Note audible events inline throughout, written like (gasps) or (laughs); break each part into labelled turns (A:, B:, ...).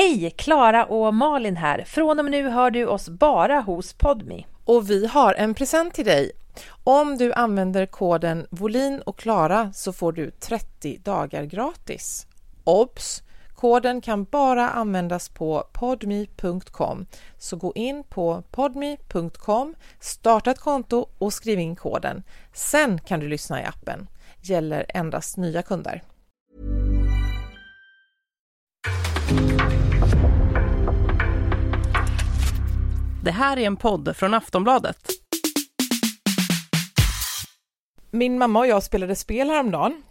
A: Hej! Klara och Malin här. Från och med nu hör du oss bara hos Podmi.
B: Och vi har en present till dig. Om du använder koden Volin och Klara så får du 30 dagar gratis. Obs! Koden kan bara användas på podme.com. Så gå in på podme.com, starta ett konto och skriv in koden. Sen kan du lyssna i appen. Gäller endast nya kunder.
C: Det här är en podd från Aftonbladet.
B: Min mamma och jag spelade spel häromdagen.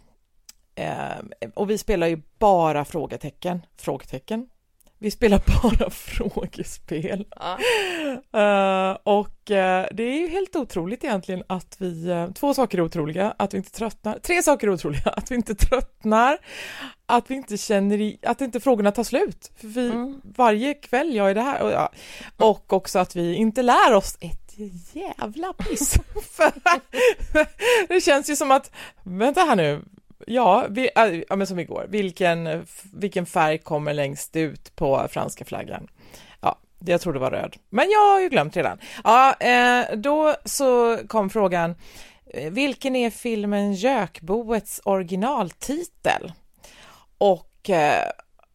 B: Eh, och vi spelar ju bara frågetecken. Frågetecken. Vi spelar bara (laughs) frågespel. Eh, och eh, det är ju helt otroligt egentligen att vi, eh, två saker är otroliga, att vi inte tröttnar, tre saker är otroliga, (laughs) att vi inte tröttnar, att vi inte känner i, att inte frågorna tar slut. För vi, varje kväll jag är det här, och, ja, och också att vi inte lär oss ett jävla piss. (laughs) Det känns ju som att, vänta här nu, Ja, vi, äh, ja men som igår, vilken, vilken färg kommer längst ut på franska flaggan? Ja, jag tror det var röd, men jag har ju glömt redan. Ja, eh, då så kom frågan, eh, vilken är filmen Jökboets originaltitel? Och, eh,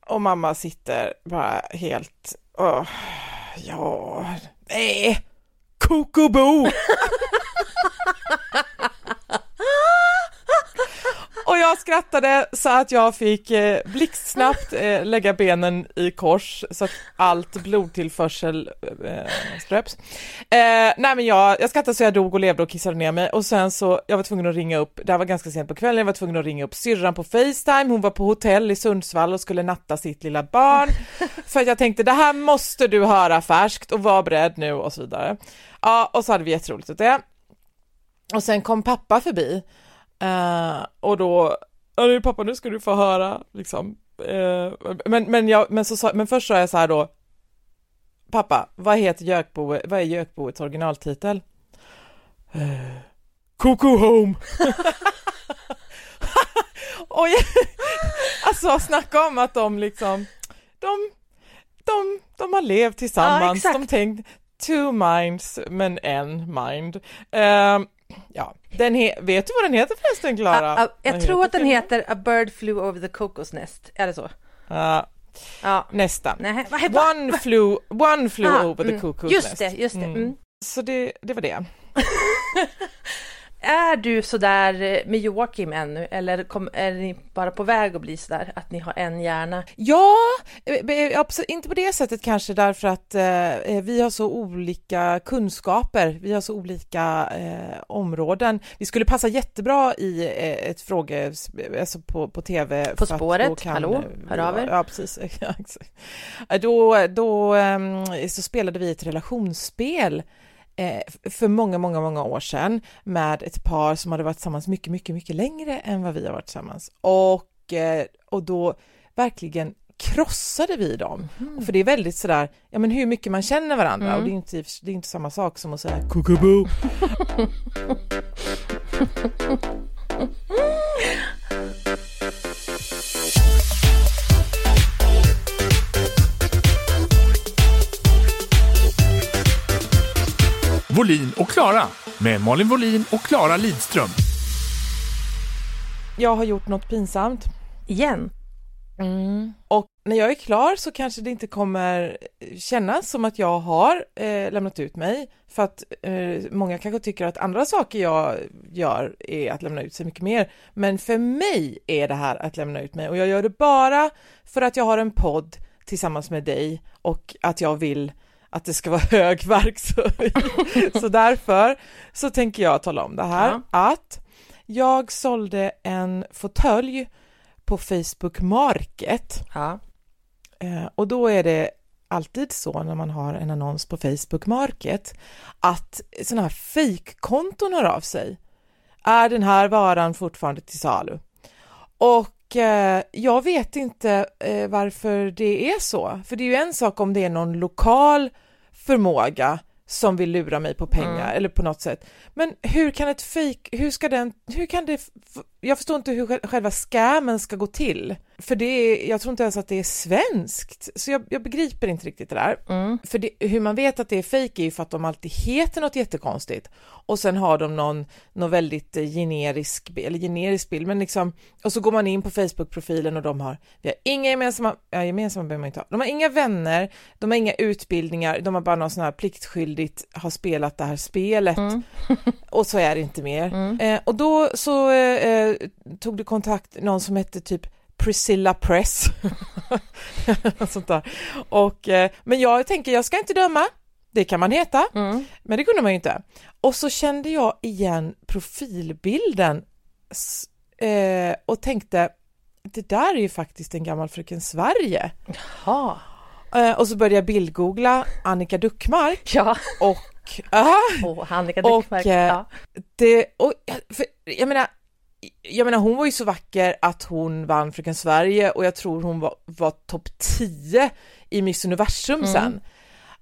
B: och mamma sitter bara helt, åh, ja, nej, Kokobo! (laughs) Och jag skrattade så att jag fick eh, blixtsnabbt eh, lägga benen i kors så att allt blodtillförsel eh, ströps. Eh, nej men jag, jag skrattade så jag dog och levde och kissade ner mig och sen så, jag var tvungen att ringa upp, det här var ganska sent på kvällen, jag var tvungen att ringa upp syrran på Facetime, hon var på hotell i Sundsvall och skulle natta sitt lilla barn. (laughs) För att jag tänkte det här måste du höra färskt och var beredd nu och så vidare. Ja, och så hade vi jätteroligt åt det. Och sen kom pappa förbi Eh, och då, "Ja, nu pappa nu ska du få höra liksom. Eh, men, men, jag, men, så, men först sa jag så här då, pappa, vad heter Jökbo, vad är Jökboets originaltitel? Uh, Coco Home. (laughs) och jag, alltså snacka om att de liksom, de, de, de har levt tillsammans,
A: exakt.
B: de tänkt two minds men en mind. Eh, ja, den he- vet du vad den heter förresten Klara?
A: Ah, ah, jag tror att den heter A Bird Flew Over the Cocos Nest. Är det så?
B: Ja,
A: Ja.
B: nästan.
A: Nej, vad- vad-
B: One flew, one flew
A: Ah,
B: over the
A: mm.
B: cuckoo's
A: Just
B: nest.
A: det, just det. Mm.
B: Så det, det var det. (laughs)
A: Är du sådär eh, med Joakim ännu eller kom, är ni bara på väg att bli sådär att ni har en hjärna?
B: Ja, eh, eh, absolut, inte på det sättet kanske därför att eh, vi har så olika kunskaper, vi har så olika eh, områden. Vi skulle passa jättebra i eh, ett fråge, alltså på, på tv.
A: På spåret,
B: kan,
A: hallå,
B: eh,
A: hör av er.
B: Ja, precis. (laughs) Eh, Då, då ehm, så spelade vi ett relationsspel eh, för många, många, många år sedan med ett par som hade varit tillsammans mycket, mycket, mycket längre än vad vi har varit tillsammans. Och, eh, och då verkligen krossade vi dem. För det är väldigt sådär, ja men hur mycket man känner varandra och det är inte, det är inte samma sak som att säga kukubu. (laughs)
D: Volin och Klara med Malin Volin och Klara Lidström.
B: Jag har gjort något pinsamt
A: Igen?
B: och när jag är klar så kanske det inte kommer kännas som att jag har eh, lämnat ut mig för att eh, många kanske tycker att andra saker jag gör är att lämna ut sig mycket mer. Men för mig är det här att lämna ut mig och jag gör det bara för att jag har en podd tillsammans med dig och att jag vill att det ska vara (laughs) hög verkshöjd. (laughs) så därför så tänker jag tala om det här
A: Ja.
B: att jag sålde en fåtölj på Facebook Market
A: Ja.
B: Eh, och då är det alltid så när man har en annons på Facebook Market att sådana här fejkkonton hör av sig. Är den här varan fortfarande till salu? Och eh, jag vet inte eh, varför det är så, för det är ju en sak om det är någon lokal förmåga som vill lura mig på pengar eller på något sätt. Men hur kan ett fejk, hur ska den, hur kan det, jag förstår inte hur sj- själva scammen ska gå till. För det är, jag tror inte ens att det är svenskt, så jag, jag begriper inte riktigt det där.
A: Mm.
B: För det, hur man vet att det är fejk är ju för att de alltid heter något jättekonstigt och sen har de någon, någon väldigt eh, generisk, eller generisk bild, men liksom, och så går man in på Facebook-profilen och de har, vi har inga gemensamma, ja gemensamma behöver man inte ha, de har inga vänner, de har inga utbildningar, de har bara någon sån här pliktskyldigt har spelat det här spelet och så är det inte mer. Eh, och då så eh, tog du kontakt, någon som hette typ Priscilla Press. (laughs) Sånt där. Och, eh, men jag tänker, jag ska inte döma, det kan man heta,
A: Mm.
B: men det kunde man ju inte. Och så kände jag igen profilbilden eh, och tänkte, det där är ju faktiskt en gammal Fröken Sverige.
A: Ja.
B: Eh, och så började jag bildgoogla Annika Duckmark
A: Ja.
B: och, ah,
A: Och Annika
B: Och,
A: Duckmark.
B: eh,
A: Ja.
B: det, och, för, jag menar, jag menar hon var ju så vacker att hon vann Fröken Sverige och jag tror hon var, var topp 10 i Miss Universum sen.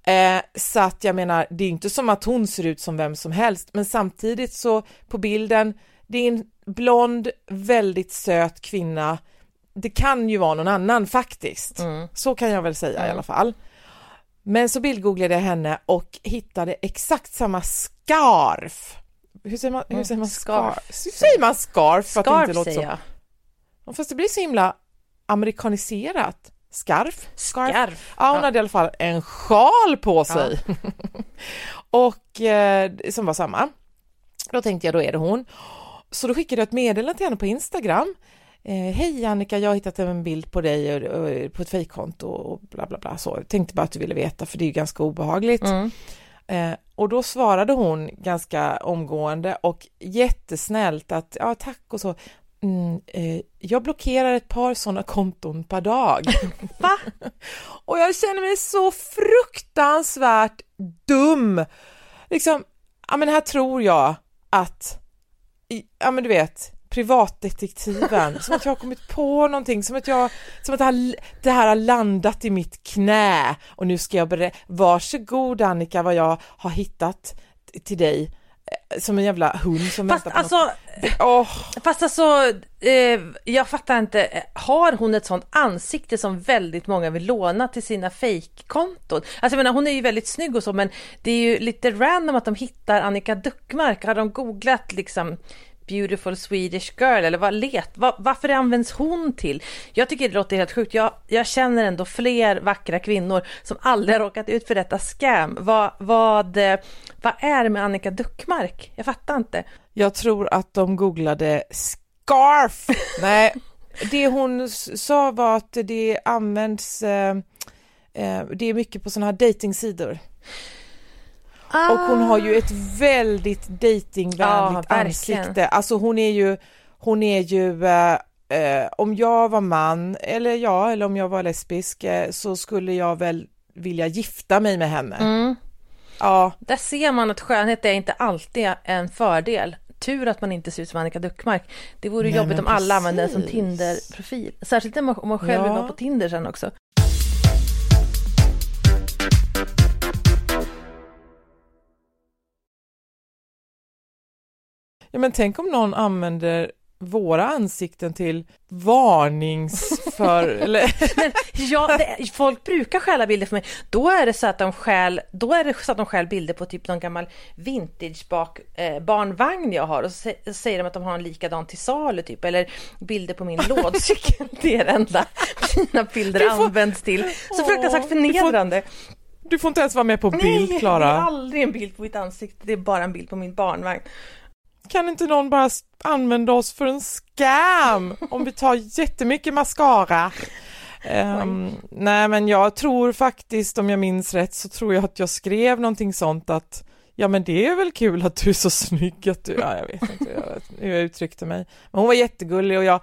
B: Eh, så att jag menar, det är inte som att hon ser ut som vem som helst, men samtidigt så på bilden, det är en blond, väldigt söt kvinna. Det kan ju vara någon annan faktiskt. Så kan jag väl säga i alla fall. Men så bildgooglade jag henne och hittade exakt samma scarf. Hur säger man, hur säger man scarf?
A: Scarf.
B: Hur säger man scarf? För att det inte
A: Scarf
B: låter
A: säger
B: så.
A: jag.
B: Ja, Fast det blir så himla amerikaniserat. Scarf?
A: Scarf.
B: Ja, hon hade i alla fall en sjal på sig. (laughs) och eh, som var samma. Då tänkte jag, då är det hon. Så då skickade jag ett meddelande till henne på Instagram. Eh, Hej Annika, jag har hittat en bild på dig och, och, på ett fejkkonto och bla bla bla. Så jag tänkte bara att du ville veta för det är ju ganska obehagligt.
A: Mm.
B: Eh, och då svarade hon ganska omgående och jättesnällt att ja tack och så. Mm, eh, jag blockerar ett par sådana konton per dag. (laughs)
A: Va?
B: Och jag känner mig så fruktansvärt dum. Liksom, ja men här tror jag att, ja men du vet, privatdetektiven, som att jag har kommit på någonting, som att jag, som att det här, det här har landat i mitt knä och nu ska jag berätta, varsågod Annika vad jag har hittat till dig, eh, som en jävla hund som
A: Fast
B: väntar på
A: alltså,
B: något. Åh,
A: fast alltså, eh, jag fattar inte. Har hon ett sånt ansikte som väldigt många vill låna till sina fejkkonton? Alltså jag menar, hon är ju väldigt snygg och så, men det är ju lite random att de hittar Annika Duckmark. Har de googlat liksom Beautiful Swedish girl eller vad let, vad, varför används hon till? Jag tycker det låter helt sjukt. Jag, jag känner ändå fler vackra kvinnor som aldrig har råkat ut för detta scam. Vad, vad, eh, vad är det med Annika Duckmark? Jag fattar inte.
B: Jag tror att de googlade scarf. Nej, det hon sa var att det används, eh, eh det är mycket på sådana här dejtingsidor datingsidor. Och hon har ju ett väldigt datingvänligt
A: Ja, verkligen.
B: ansikte. Alltså hon är ju, hon är ju, eh, eh, om jag var man, eller ja, eller om jag var lesbisk, eh, så skulle jag väl vilja gifta mig med henne.
A: Mm.
B: Ja,
A: Där ser man att skönhet är inte alltid en fördel. Tur att man inte ser ut som Annika Duckmark. Det vore
B: Nej,
A: jobbigt om alla använde den som
B: precis.
A: Tinder-profil. Särskilt om man, själv vill
B: Ja.
A: vara på Tinder sen också.
B: Ja men tänk om någon använder våra ansikten till varnings för, (laughs) eller
A: Ja, det, folk brukar stjäla bilder för mig. Då är det så att de stjäl, då är det så att de stjäl bilder på typ någon gammal vintage bak, eh, barnvagn jag har och så, sä- så säger de att de har en likadan till salu typ eller bilder på min (laughs) lådcykel. Det är det enda mina bilder
B: får-
A: används till. Så fruktansvärt förnedrande.
B: du får inte ens vara med på bild
A: det är
B: Klara.
A: aldrig en bild på mitt ansikte, det är bara en bild på min barnvagn.
B: Kan inte någon bara använda oss för en scam om vi tar jättemycket mascara? Ehm, nej men jag tror faktiskt, om jag minns rätt, så tror jag att jag skrev någonting sånt att ja men det är väl kul att du är så snygg att du, ja jag vet inte jag vet, hur jag uttryckte mig. Men hon var jättegullig och jag,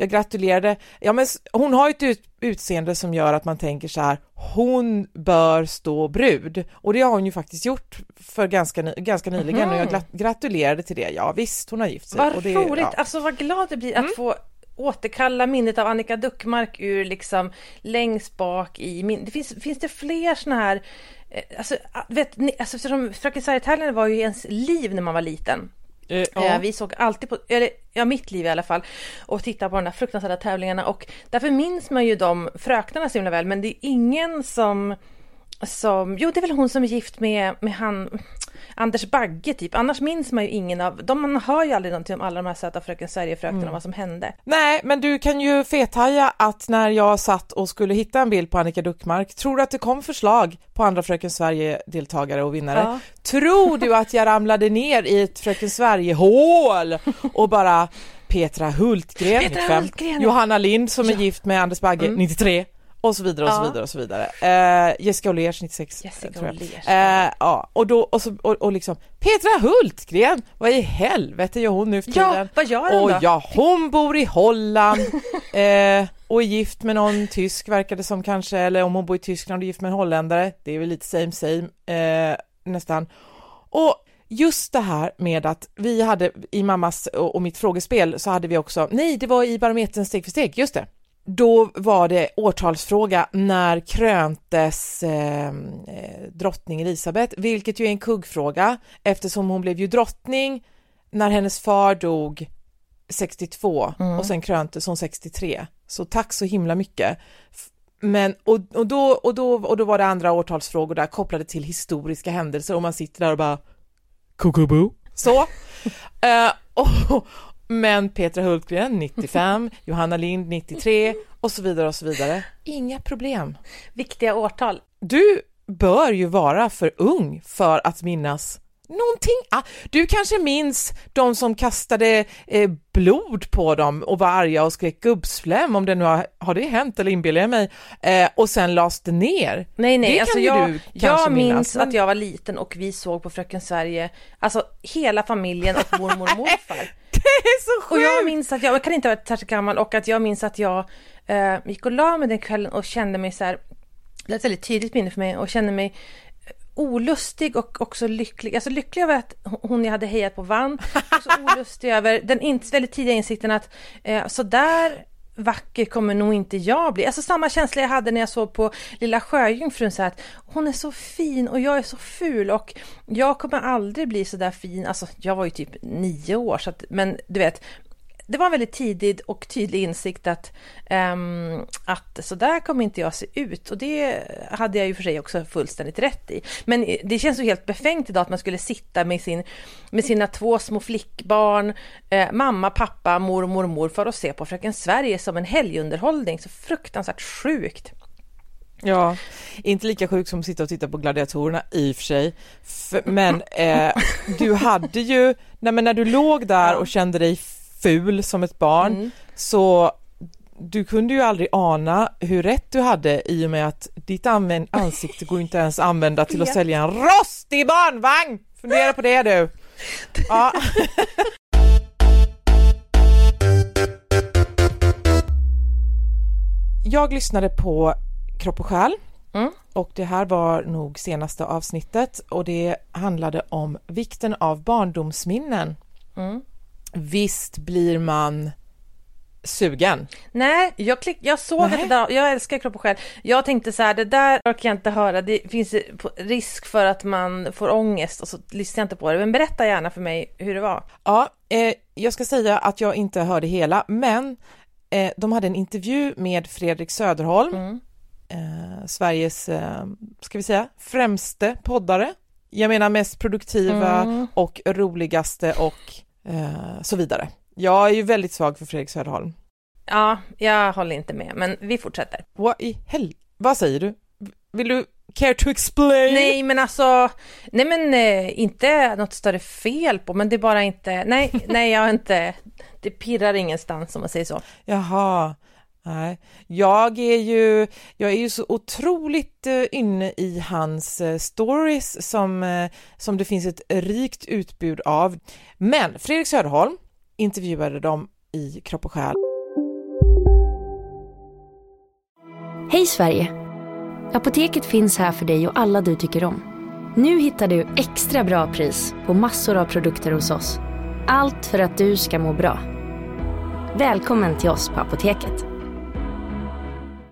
B: jag gratulerade. Ja men hon har ju ett ut, utseende som gör att man tänker så här, hon bör stå brud. Och det har hon ju faktiskt gjort för ganska, ganska nyligen och jag grat, gratulerade till det. Ja visst, hon har gift sig.
A: Vad
B: det,
A: roligt,
B: Ja. Mm.
A: alltså vad glad jag blir att få återkalla minnet av Annika Duckmark ur liksom längst bak i min... Det finns, finns det fler såna här... eh, Alltså, vet ni, alltså Fröken Sverige-tävlingen var ju ens liv när man var liten.
B: Eh,
A: Eh,
B: ja.
A: Vi såg alltid på, eller ja mitt liv i alla fall, och tittade på de där fruktansvärda tävlingarna och därför minns man ju de fröknarna så himla väl men det är ingen som, som, jo det är väl hon som är gift med, med han, Anders Bagge typ, annars minns man ju ingen av, de, man hör ju aldrig någonting om alla de här söta Fröken Sverige-fröknarna,
B: Mm.
A: vad som hände.
B: Nej, men du kan ju fethaja att när jag satt och skulle hitta en bild på Annika Duckmark, tror du att det kom förslag på andra Fröken Sverige-deltagare och vinnare?
A: Ja.
B: Tror du att jag ramlade ner i ett Fröken Sverige-hål och bara Petra Hultgren,
A: Petra
B: 95,
A: Hultgren.
B: Johanna Lind som är gift med Anders Bagge,
A: Mm.
B: 93 och så vidare och så
A: Ja.
B: vidare och så vidare. Eh, Jessica Åhlérs 96
A: Jessica
B: tror jag. Eh, ja, och då och, så, och, och liksom Petra Hultgren, vad i helvete gör hon nu för
A: Ja,
B: tiden?
A: vad gör hon
B: Och
A: då?
B: ja, hon bor i Holland (laughs) eh, och är gift med någon tysk verkar det som kanske, eller om hon bor i Tyskland och är gift med en holländare, det är väl lite same same eh, nästan. Och just det här med att vi hade i mammas och, och mitt frågespel så hade vi också, nej det var i Barometern steg för steg, just det. Då var det årtalsfråga när kröntes eh, eh, drottning Elisabeth, vilket ju är en kuggfråga eftersom hon blev ju drottning när hennes far dog 62 och sen kröntes hon 63. Så tack så himla mycket. Men, och, och, då, och, då, och då var det andra årtalsfrågor där kopplade till historiska händelser och man sitter där och bara Kukubu. Så. (laughs) Eh, och, men Petra Hultgren 95, (laughs) Johanna Lind 93 och så vidare och så vidare. Inga problem.
A: Viktiga årtal.
B: Du bör ju vara för ung för att minnas någonting. Ah, du kanske minns de som kastade eh, blod på dem och var arga och skrek gubbsfläm om det nu har, har det hänt eller inbillar jag mig eh, och sen lades det ner.
A: Nej, nej,
B: Det
A: alltså
B: kan
A: jag,
B: du
A: jag minns
B: minnas, men-
A: att jag var liten och vi såg på Fröken Sverige, alltså hela familjen och mormor och morfar. (laughs)
B: Är så
A: Och
B: sjukt!
A: jag minns att jag, jag kan inte ha varit särskilt gammal och att jag minns att jag eh, gick och la mig den kvällen och kände mig så här, det är ett väldigt tydligt minne för mig och kände mig olustig och också lycklig. Alltså lycklig över att hon jag hade hejat på vann. Och så (laughs) olustig över den in, väldigt tidiga insikten att eh, så där vacker kommer nog inte jag bli. Alltså samma känsla jag hade när jag såg på Lilla Sjöjungfrun så här att hon är så fin och jag är så ful och jag kommer aldrig bli så där fin. Alltså jag var ju typ nio år så att, men du vet det var en väldigt tidig och tydlig insikt att, ehm, att så där kommer inte jag se ut. Och det hade jag ju för sig också fullständigt rätt i. Men det känns ju helt befängt idag att man skulle sitta med, sin, med sina två små flickbarn, eh, mamma, pappa, mormor morfar och se på Fröken Sverige som en helgunderhållning. Så fruktansvärt sjukt.
B: Ja, inte lika sjuk som att sitta och titta på gladiatorerna i och för sig. F- men eh, du hade ju, nej men när du låg där och kände dig ful som ett barn
A: Mm.
B: så du kunde ju aldrig ana hur rätt du hade i och med att ditt ansikte går inte ens använda till att
A: Ja.
B: sälja en rostig barnvagn! Fundera på det du! (laughs) Ja. (laughs) Jag lyssnade på Kropp och själ
A: Mm.
B: och det här var nog senaste avsnittet och det handlade om vikten av barndomsminnen.
A: Mm.
B: Visst blir man sugen?
A: Nej, jag, klick, jag såg
B: Nej.
A: det där, jag älskar kropp och själ. Jag tänkte så här, det där orkar jag inte höra, det finns risk för att man får ångest och så lyssnar jag inte på det. Men berätta gärna för mig hur det var.
B: Ja, eh, jag ska säga att jag inte hörde hela, men eh, de hade en intervju med Fredrik Söderholm,
A: Mm.
B: eh, Sveriges, eh, ska vi säga, främste poddare. Jag menar mest produktiva
A: Mm.
B: och roligaste och eh, så vidare. Jag är ju väldigt svag för Fredrik Söderholm.
A: Ja, jag håller inte med, men vi fortsätter.
B: Vad i hel... Vad säger du? Vill du care to explain?
A: Nej, men alltså, nej men eh, inte något större fel på, men det är bara inte, nej, nej, jag har inte, det pirrar ingenstans om man säger så. (laughs)
B: Jaha, nej. Jag är ju, jag är ju så otroligt eh, inne i hans eh, stories som, eh, som det finns ett rikt utbud av. Men Fredrik Söderholm intervjuade dem i Kropp och själ.
E: Hej Sverige! Apoteket finns här för dig och alla du tycker om. Nu hittar du extra bra pris på massor av produkter hos oss. Allt för att du ska må bra. Välkommen till oss på Apoteket.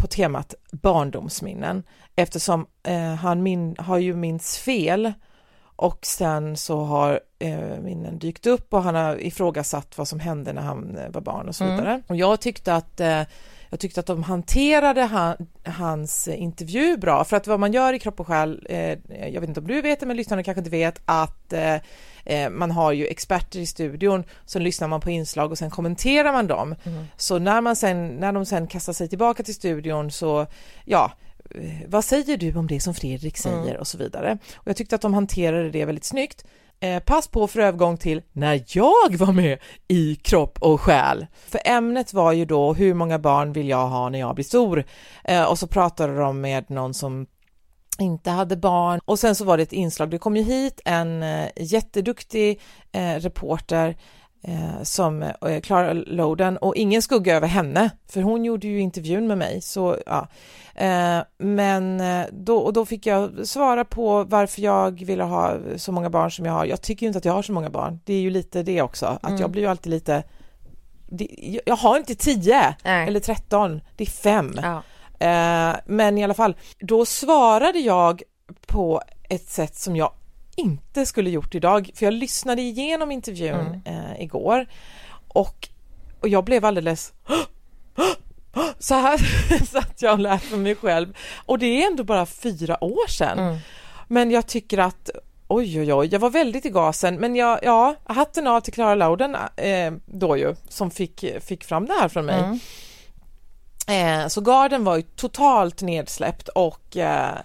B: På temat barndomsminnen eftersom eh, han min, har ju minns fel och sen så har eh, minnen dykt upp och han har ifrågasatt vad som hände när han eh, var barn och så
A: Mm.
B: vidare. Och jag tyckte att eh, jag tyckte att de hanterade han, hans intervju bra, för att vad man gör i Kropp och själ, eh, jag vet inte om du vet det, men lyssnarna kanske inte vet, att eh, eh, man har ju experter i studion, så lyssnar man på inslag och sen kommenterar man dem. Så när, man sen, när de sen kastar sig tillbaka till studion så, ja, eh, vad säger du om det som Fredrik säger och så vidare. Och jag tyckte att de hanterade det väldigt snyggt. Eh, pass på för övergång till när jag var med i Kropp och själ. För ämnet var ju då hur många barn vill jag ha när jag blir stor? Eh, och så pratade de med någon som inte hade barn och sen så var det ett inslag, det kom ju hit en eh, jätteduktig reporter som eh, Clara Loden och ingen skugga över henne för hon gjorde ju intervjun med mig så ja. Eh, men eh, då, och då fick jag svara på varför jag ville ha så många barn som jag har. Jag tycker ju inte att jag har så många barn. Det är ju lite det också, att
A: Mm.
B: jag blir ju alltid lite det, jag- har inte tio
A: Nej.
B: eller tretton, det är fem.
A: Ja.
B: Eh, men i alla fall, då svarade jag på ett sätt som jag inte skulle gjort idag, för jag lyssnade igenom intervjun eh, igår och, och jag blev alldeles (gasps) så här (laughs) satt jag och lät för mig själv. Och det är ändå bara fyra år sedan. Men jag tycker att Oj, oj, oj, jag var väldigt i gasen, men jag, ja, hatten av till Clara Lauden eh, då ju, som fick, fick fram det här från mig. Eh, så garden var ju totalt nedsläppt och eh,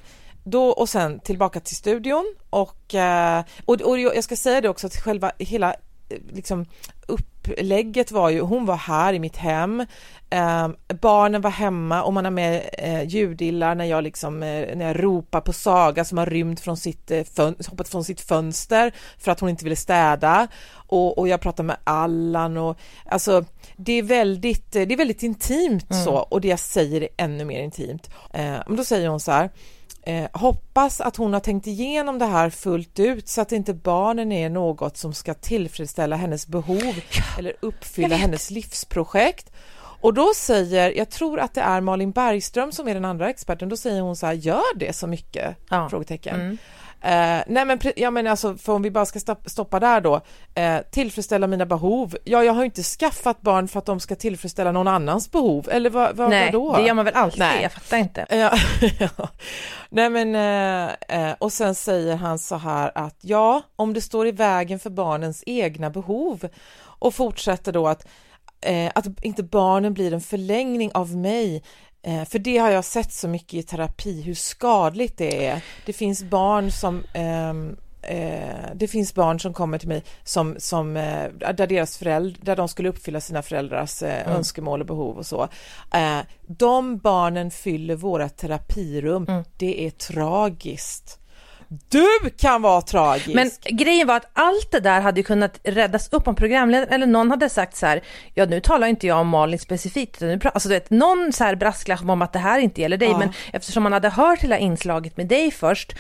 B: då och sen tillbaka till studion och, eh, och, och jag ska säga det också att själva hela eh, liksom upplägget var ju, hon var här i mitt hem, eh, barnen var hemma och man har med eh, ljudillar när jag liksom, eh, när jag ropar på Saga som har rymt från sitt, eh, hoppat från sitt fönster för att hon inte ville städa och, och jag pratar med Allan och alltså det är väldigt, det är väldigt intimt så och det jag säger är ännu mer intimt. Men då säger hon så här Eh, hoppas att hon har tänkt igenom det här fullt ut så att inte barnen är något som ska tillfredsställa hennes behov eller uppfylla hennes livsprojekt. Och då säger, jag tror att det är Malin Bergström som är den andra experten, då säger hon så här, gör det så mycket?
A: Ja.
B: Frågetecken.
A: Mm.
B: Eh, nej men, ja, men alltså, för om vi bara ska stopp- stoppa där då, eh, tillfredsställa mina behov. Ja, jag har ju inte skaffat barn för att de ska tillfredsställa någon annans behov, eller vad, vad,
A: Nej,
B: vadå?
A: det gör man väl alltid,
B: Nej.
A: jag fattar inte. (laughs)
B: Ja, ja. Nej men, eh, eh, och sen säger han så här att ja, om det står i vägen för barnens egna behov och fortsätter då att, eh, att inte barnen blir en förlängning av mig för det har jag sett så mycket i terapi, hur skadligt det är. Det finns barn som ehm, eh, det finns barn som kommer till mig som, som eh, där deras föräldrar, där de skulle uppfylla sina föräldrars eh,
A: Mm.
B: önskemål och behov och så. Eh, de barnen fyller våra terapirum.
A: Mm.
B: Det är tragiskt. Du kan vara tragisk!
A: Men grejen var att allt det där hade ju kunnat räddas upp om programledaren eller någon hade sagt så här, ja nu talar inte jag om Malin specifikt, utan nu alltså du vet, någon så här brasklapp om att det här inte gäller dig,
B: Ja.
A: men eftersom man hade hört hela inslaget med dig först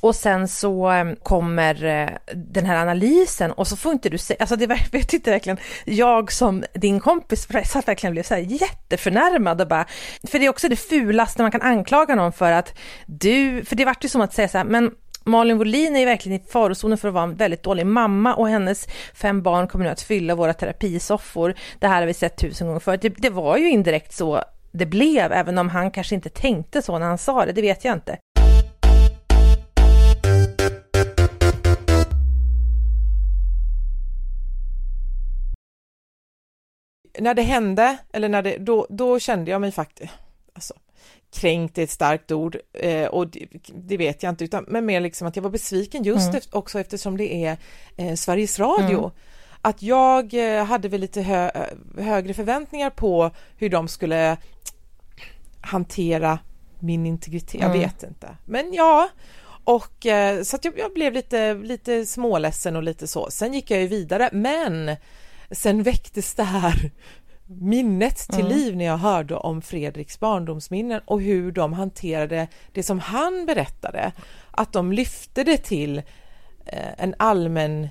A: och sen så eh, kommer eh, den här analysen och så får inte du säga, alltså det var, (laughs) jag tyckte verkligen, jag som din kompis (laughs) satt verkligen blev så här jätteförnärmad och bara, för det är också det fulaste man kan anklaga någon för att du, för det vart ju som att säga så här, men Malin Wohlin är verkligen i farozonen för att vara en väldigt dålig mamma och hennes fem barn kommer nu att fylla våra terapisoffor. Det här har vi sett tusen gånger förut. Det, det var ju indirekt så det blev, även om han kanske inte tänkte så när han sa det, det vet jag inte.
B: när det hände, eller när det, då, då kände jag mig faktiskt, alltså, kränkt är ett starkt ord eh, och det, det vet jag inte, utan, men mer liksom att jag var besviken just
A: Mm.
B: efter, också eftersom det är eh, Sveriges Radio.
A: Mm.
B: Att jag eh, hade väl lite hö, högre förväntningar på hur de skulle hantera min integritet, jag
A: Mm.
B: vet inte. Men ja, och eh, så att jag, jag blev lite, lite småledsen och lite så. Sen gick jag ju vidare, men sen väcktes det här minnet till
A: Mm.
B: liv när jag hörde om Fredriks barndomsminnen och hur de hanterade det som han berättade. Att de lyfte det till eh, en allmän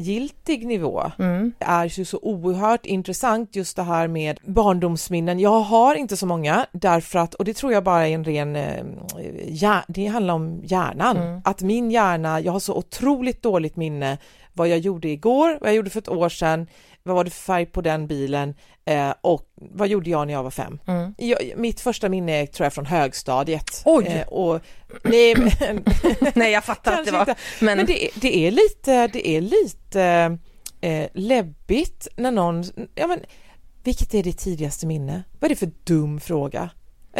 B: giltig nivå.
A: Mm.
B: Är ju så oerhört intressant just det här med barndomsminnen. Jag har inte så många därför att, och det tror jag bara är en ren, eh, hjär, det handlar om hjärnan.
A: Mm.
B: Att min hjärna, jag har så otroligt dåligt minne vad jag gjorde igår, vad jag gjorde för ett år sedan, vad var det för färg på den bilen eh, och vad gjorde jag när jag var fem?
A: Mm.
B: Jag, mitt första minne är tror jag från högstadiet.
A: Oj!
B: Eh, och, nej, men, (laughs)
A: Nej, jag fattar att det var,
B: inte.
A: men,
B: men det, är- det är lite, det är lite eh, läbbigt när någon, ja men vilket är ditt tidigaste minne? Vad är det för dum fråga?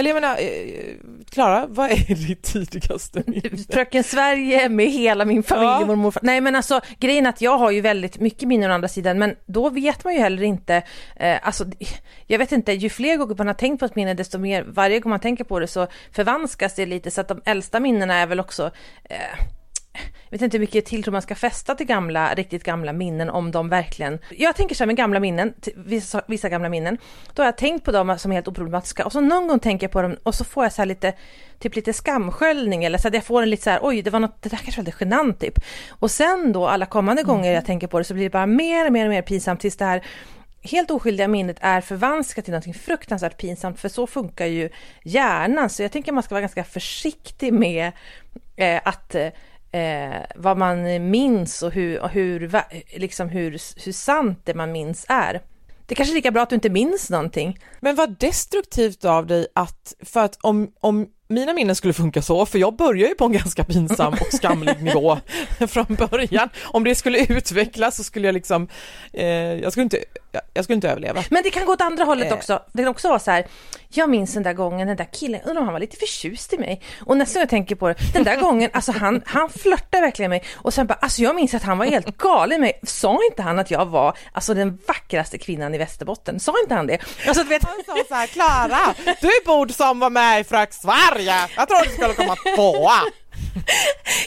B: Eller jag menar, eh, Klara, vad är (laughs) ditt tidigaste minne?
A: Fröken Sverige med hela min familj,
B: Ja.
A: morfar. Nej men alltså grejen är att jag har ju väldigt mycket minnen å andra sidan men då vet man ju heller inte, eh, alltså jag vet inte, ju fler gånger man har tänkt på ett minne desto mer, varje gång man tänker på det så förvanskas det lite så att de äldsta minnena är väl också eh, jag vet inte hur mycket tilltro man ska fästa till gamla, riktigt gamla minnen om de verkligen... Jag tänker så här med gamla minnen, vissa, vissa gamla minnen, då har jag tänkt på dem som helt oproblematiska och så någon gång tänker jag på dem och så får jag så här lite, typ lite skamsköljning eller så att jag får en lite så här, oj det var något, det där kanske var lite genant typ. Och sen då alla kommande gånger jag tänker på det så blir det bara mer och mer och mer pinsamt tills det här helt oskyldiga minnet är förvanskat till något fruktansvärt pinsamt för så funkar ju hjärnan. Så jag tänker man ska vara ganska försiktig med eh, att eh, vad man minns och hur, och hur, liksom hur, hur sant det man minns är. Det är kanske är lika bra att du inte minns någonting.
B: Men vad destruktivt av dig att, för att om, om mina minnen skulle funka så, för jag börjar ju på en ganska pinsam och skamlig (laughs) nivå från början. Om det skulle utvecklas så skulle jag liksom, eh, jag, skulle inte, jag, jag skulle inte överleva.
A: Men det kan gå åt andra hållet
B: Eh.
A: också. Det kan också vara så här, jag minns den där gången, den där killen, undrar om han var lite förtjust i mig. Och nästa gång jag tänker på det, den där gången, alltså han, han flörtade verkligen med mig. Och sen bara, alltså jag minns att han var helt galen i mig. Sa inte han att jag var, alltså den vackraste kvinnan i Västerbotten? Sa inte han det? Alltså du vet,
B: Han sa så här, Klara, du borde som var med i Fröken Sverige, jag tror du skulle komma tvåa.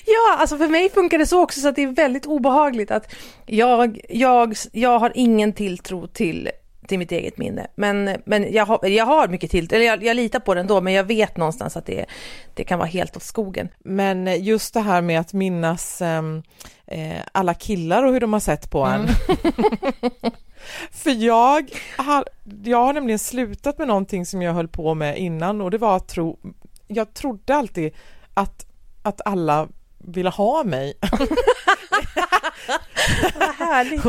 A: Ja, alltså för mig funkar det så också så att det är väldigt obehagligt att jag, jag, jag har ingen tilltro till, till mitt eget minne. Men, men jag, har, jag har mycket tilltro, eller jag, jag litar på det ändå, men jag vet någonstans att det, det kan vara helt åt skogen.
B: Men just det här med att minnas ehm, eh, alla killar och hur de har sett på en. (laughs) För jag har, jag har nämligen slutat med någonting som jag höll på med innan och det var att tro, jag trodde alltid att, att alla ville ha mig. (laughs)
A: Vad härligt.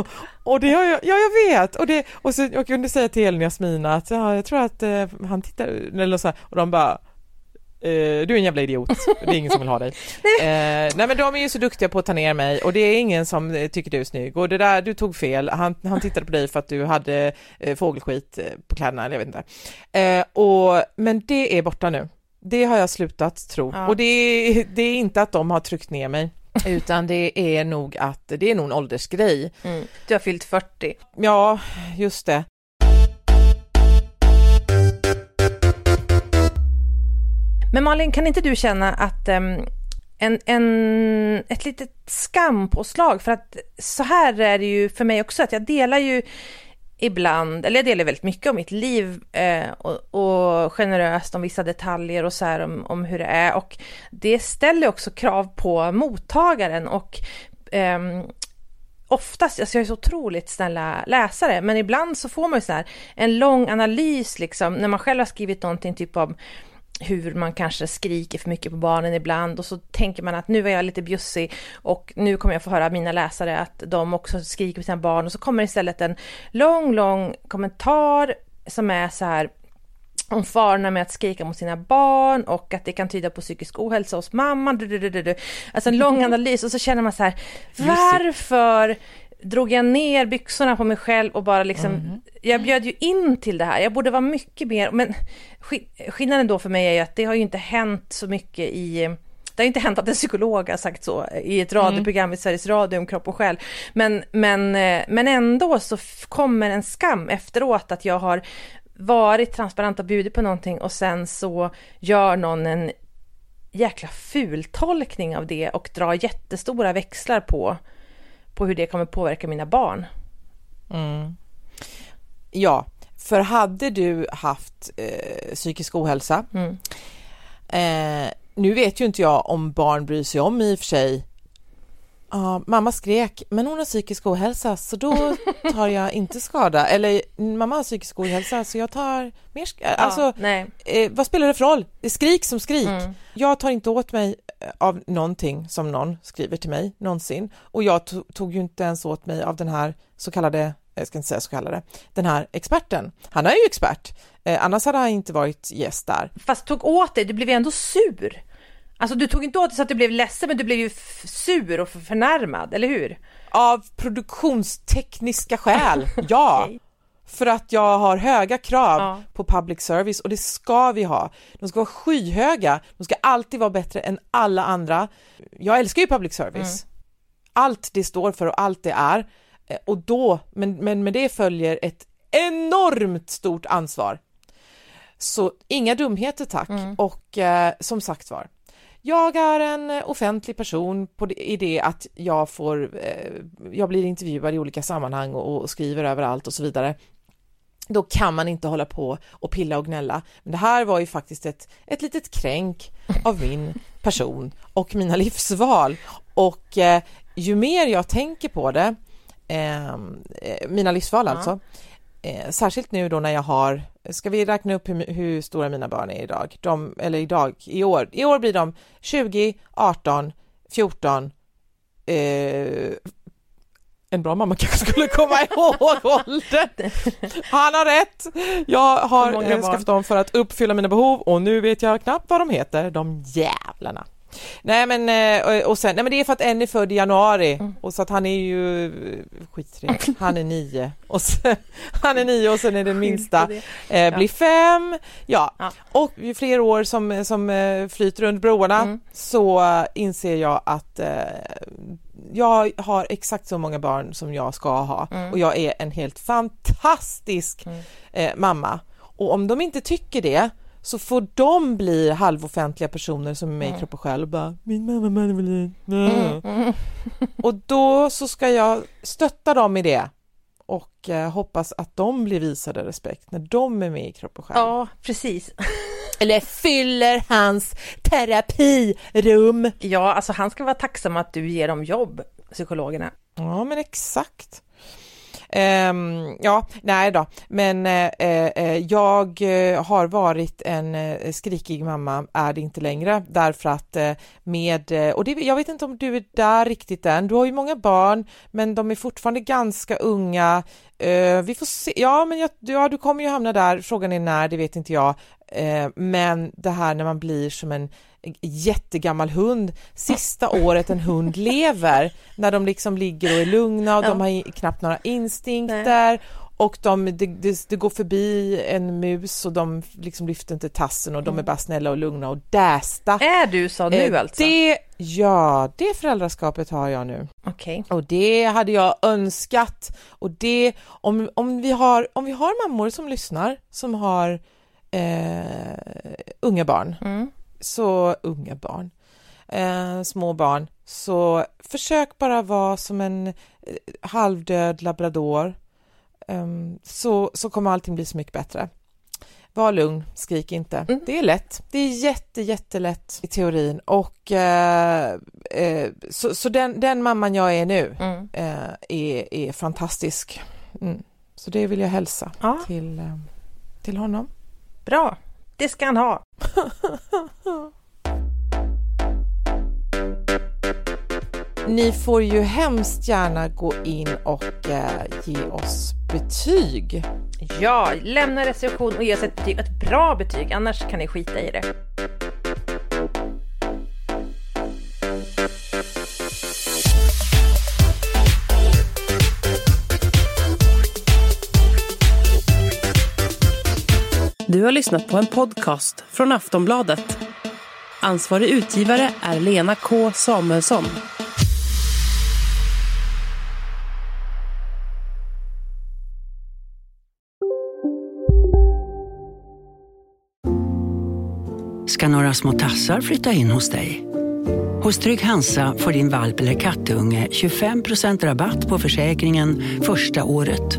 B: Och det har jag, ja jag vet, och, det, och så jag kunde säga till Elin och Jasmina att ja, jag tror att eh, han tittar, eller så här, och de bara eh, du är en jävla idiot, det är ingen som vill ha dig. (laughs) Eh, nej men de är ju så duktiga på att ta ner mig och det är ingen som eh, tycker du är snygg och det där, du tog fel, han, han tittade på dig för att du hade fågelskit på kläderna, eller jag vet inte. Och, men det är borta nu. Det har jag slutat tro
A: Ja.
B: och det är, det är inte att de har tryckt ner mig. Utan det är nog att det är nog en åldersgrej.
A: Mm. Du har fyllt 40.
B: Ja, just det.
A: Men Malin, kan inte du känna att um, en, en, ett litet skampåslag, för att så här är det ju för mig också, att jag delar ju ibland, eller jag delar väldigt mycket om mitt liv eh, och, och, generöst om vissa detaljer och så här om, om hur det är. Och det ställer också krav på mottagaren och eh, oftast, alltså jag är så otroligt snälla läsare, men ibland så får man ju så här en lång analys liksom när man själv har skrivit någonting typ om hur man kanske skriker för mycket på barnen ibland. Och så tänker man att nu är jag lite bjussig och nu kommer jag få höra av mina läsare att de också skriker på sina barn. Och så kommer istället en lång, lång kommentar som är så här om farorna med att skrika mot sina barn och att det kan tyda på psykisk ohälsa hos mamman. Alltså en lång (laughs) analys. Och så känner man så här, varför drog jag ner byxorna på mig själv och bara liksom, mm. jag bjöd ju in till det här. Jag borde vara mycket mer, men skillnaden då för mig är ju att det har ju inte hänt så mycket i det har inte hänt att en psykolog har sagt så i ett radioprogram mm. i Sveriges Radio om kropp och själ. Men, men, eh, men ändå så kommer en skam efteråt att jag har varit transparent och bjudit på någonting och sen så gör någon en jäkla fultolkning av det och drar jättestora växlar på på hur det kommer påverka mina barn.
B: Mm. Ja, för hade du haft eh, psykisk ohälsa, mm. eh, nu vet ju inte jag om barn bryr sig om i och för sig Ja, mamma skrek, men hon har psykisk ohälsa så då tar jag inte skada. Eller mamma har psykisk ohälsa så jag tar mer skada. Ja, alltså, eh, vad spelar det för roll? Det är skrik som skrik. Mm. Jag tar inte åt mig eh, av någonting som någon skriver till mig någonsin. Och jag tog ju inte ens åt mig av den här så kallade, jag ska inte säga så kallade, den här experten. Han är ju expert, eh, annars hade han inte varit gäst där.
A: Fast tog åt dig, du blev ändå sur. Alltså du tog inte åt dig så att du blev ledsen men du blev ju sur och förnärmad, eller hur?
B: Av produktionstekniska skäl, (laughs) ja. okay. För att jag har höga krav ja. på public service och det ska vi ha. De ska vara skyhöga, de ska alltid vara bättre än alla andra. Jag älskar ju public service. Mm. Allt det står för och allt det är. Eh, och då, men, men med det följer ett enormt stort ansvar. Så inga dumheter tack och, och eh, som sagt var, jag är en offentlig person på det, i det att jag får, eh, jag blir intervjuad i olika sammanhang och, och, skriver överallt och så vidare. Då kan man inte hålla på och pilla och gnälla. Men det här var ju faktiskt ett, ett litet kränk av min person och mina (laughs) livsval. Och eh, ju mer jag tänker på det, ehm, eh, mina livsval alltså, eh, särskilt nu då när jag har, ska vi räkna upp hur, hur, stora mina barn är idag? De, eller idag, i år, i år blir de 20, 18, 14, eh, en bra mamma kanske skulle komma ihåg (laughs) åldern. Han har rätt. Jag har eh, skaffat dem för att uppfylla mina behov och nu vet jag knappt vad de heter, de jävlarna. Nej men, eh, och sen, nej men det är för att en är född i januari mm. och så att han är ju skittrevlig, (laughs) han är nio och sen, (laughs) han är nio och sen är den minsta eh, blir fem, ja. ja. och ju fler år som, som eh, flyter under broarna mm. så inser jag att eh, jag har exakt så många barn som jag ska ha mm. och jag är en helt fantastisk mm. eh, mamma och om de inte tycker det så får de bli halvoffentliga personer som är med i mm. Kropp och Själ och bara min mamma Madeline. Mm. Mm. Och då så ska jag stötta dem i det och eh, hoppas att de blir visade respekt när de är med i Kropp och Själ.
A: Ja, precis. (laughs)
B: Eller fyller hans terapirum.
A: Ja, alltså han ska vara tacksam att du ger dem jobb, psykologerna.
B: Ja, men exakt. Um, ja, nej då, men uh, uh, jag har varit en uh, skrikig mamma, är det inte längre, därför att med, och det, jag vet inte om du är där riktigt än, du har ju många barn, men de är fortfarande ganska unga, vi får se, ja men jag, ja, du kommer ju hamna där, frågan är när, det vet inte jag, men det här när man blir som en jättegammal hund, sista året en hund (laughs) lever, när de liksom ligger och är lugna och ja. de har knappt några instinkter Och de, det, det, det går förbi en mus och de liksom lyfter inte tassen och de är bara snälla och lugna och dästa.
A: Är du så nu
B: Eh,
A: alltså?
B: Det, ja, det föräldraskapet har jag nu.
A: Okej.
B: Och det hade jag önskat. Och det, om, om, vi, har, om vi har mammor som lyssnar som har eh, unga barn,
A: Mm.
B: Så unga barn, eh, små barn, så försök bara vara som en eh, halvdöd labrador, Ehm, så, så kommer allting bli så mycket bättre. Var lugn, skrik inte.
A: Mm.
B: Det är lätt. Det är jätte, jättelätt i teorin och eh, eh, så, så den, den mamman jag är nu
A: Mm.
B: eh, är, är fantastisk. Mm. Så det vill jag hälsa
A: Ja.
B: till, eh, till honom.
A: Bra, det ska han ha. (laughs)
B: Ni får ju hemskt gärna gå in och eh, ge oss betyg.
A: Ja, lämna recension och ge oss ett betyg, ett bra betyg, annars kan ni skita i det.
F: Du har lyssnat på en podcast från Aftonbladet. Ansvarig utgivare är Lena K Samuelsson.
G: ska några små tassar flytta in hos dig. Hos Trygg Hansa får din valp eller kattunge 25% rabatt på försäkringen första året.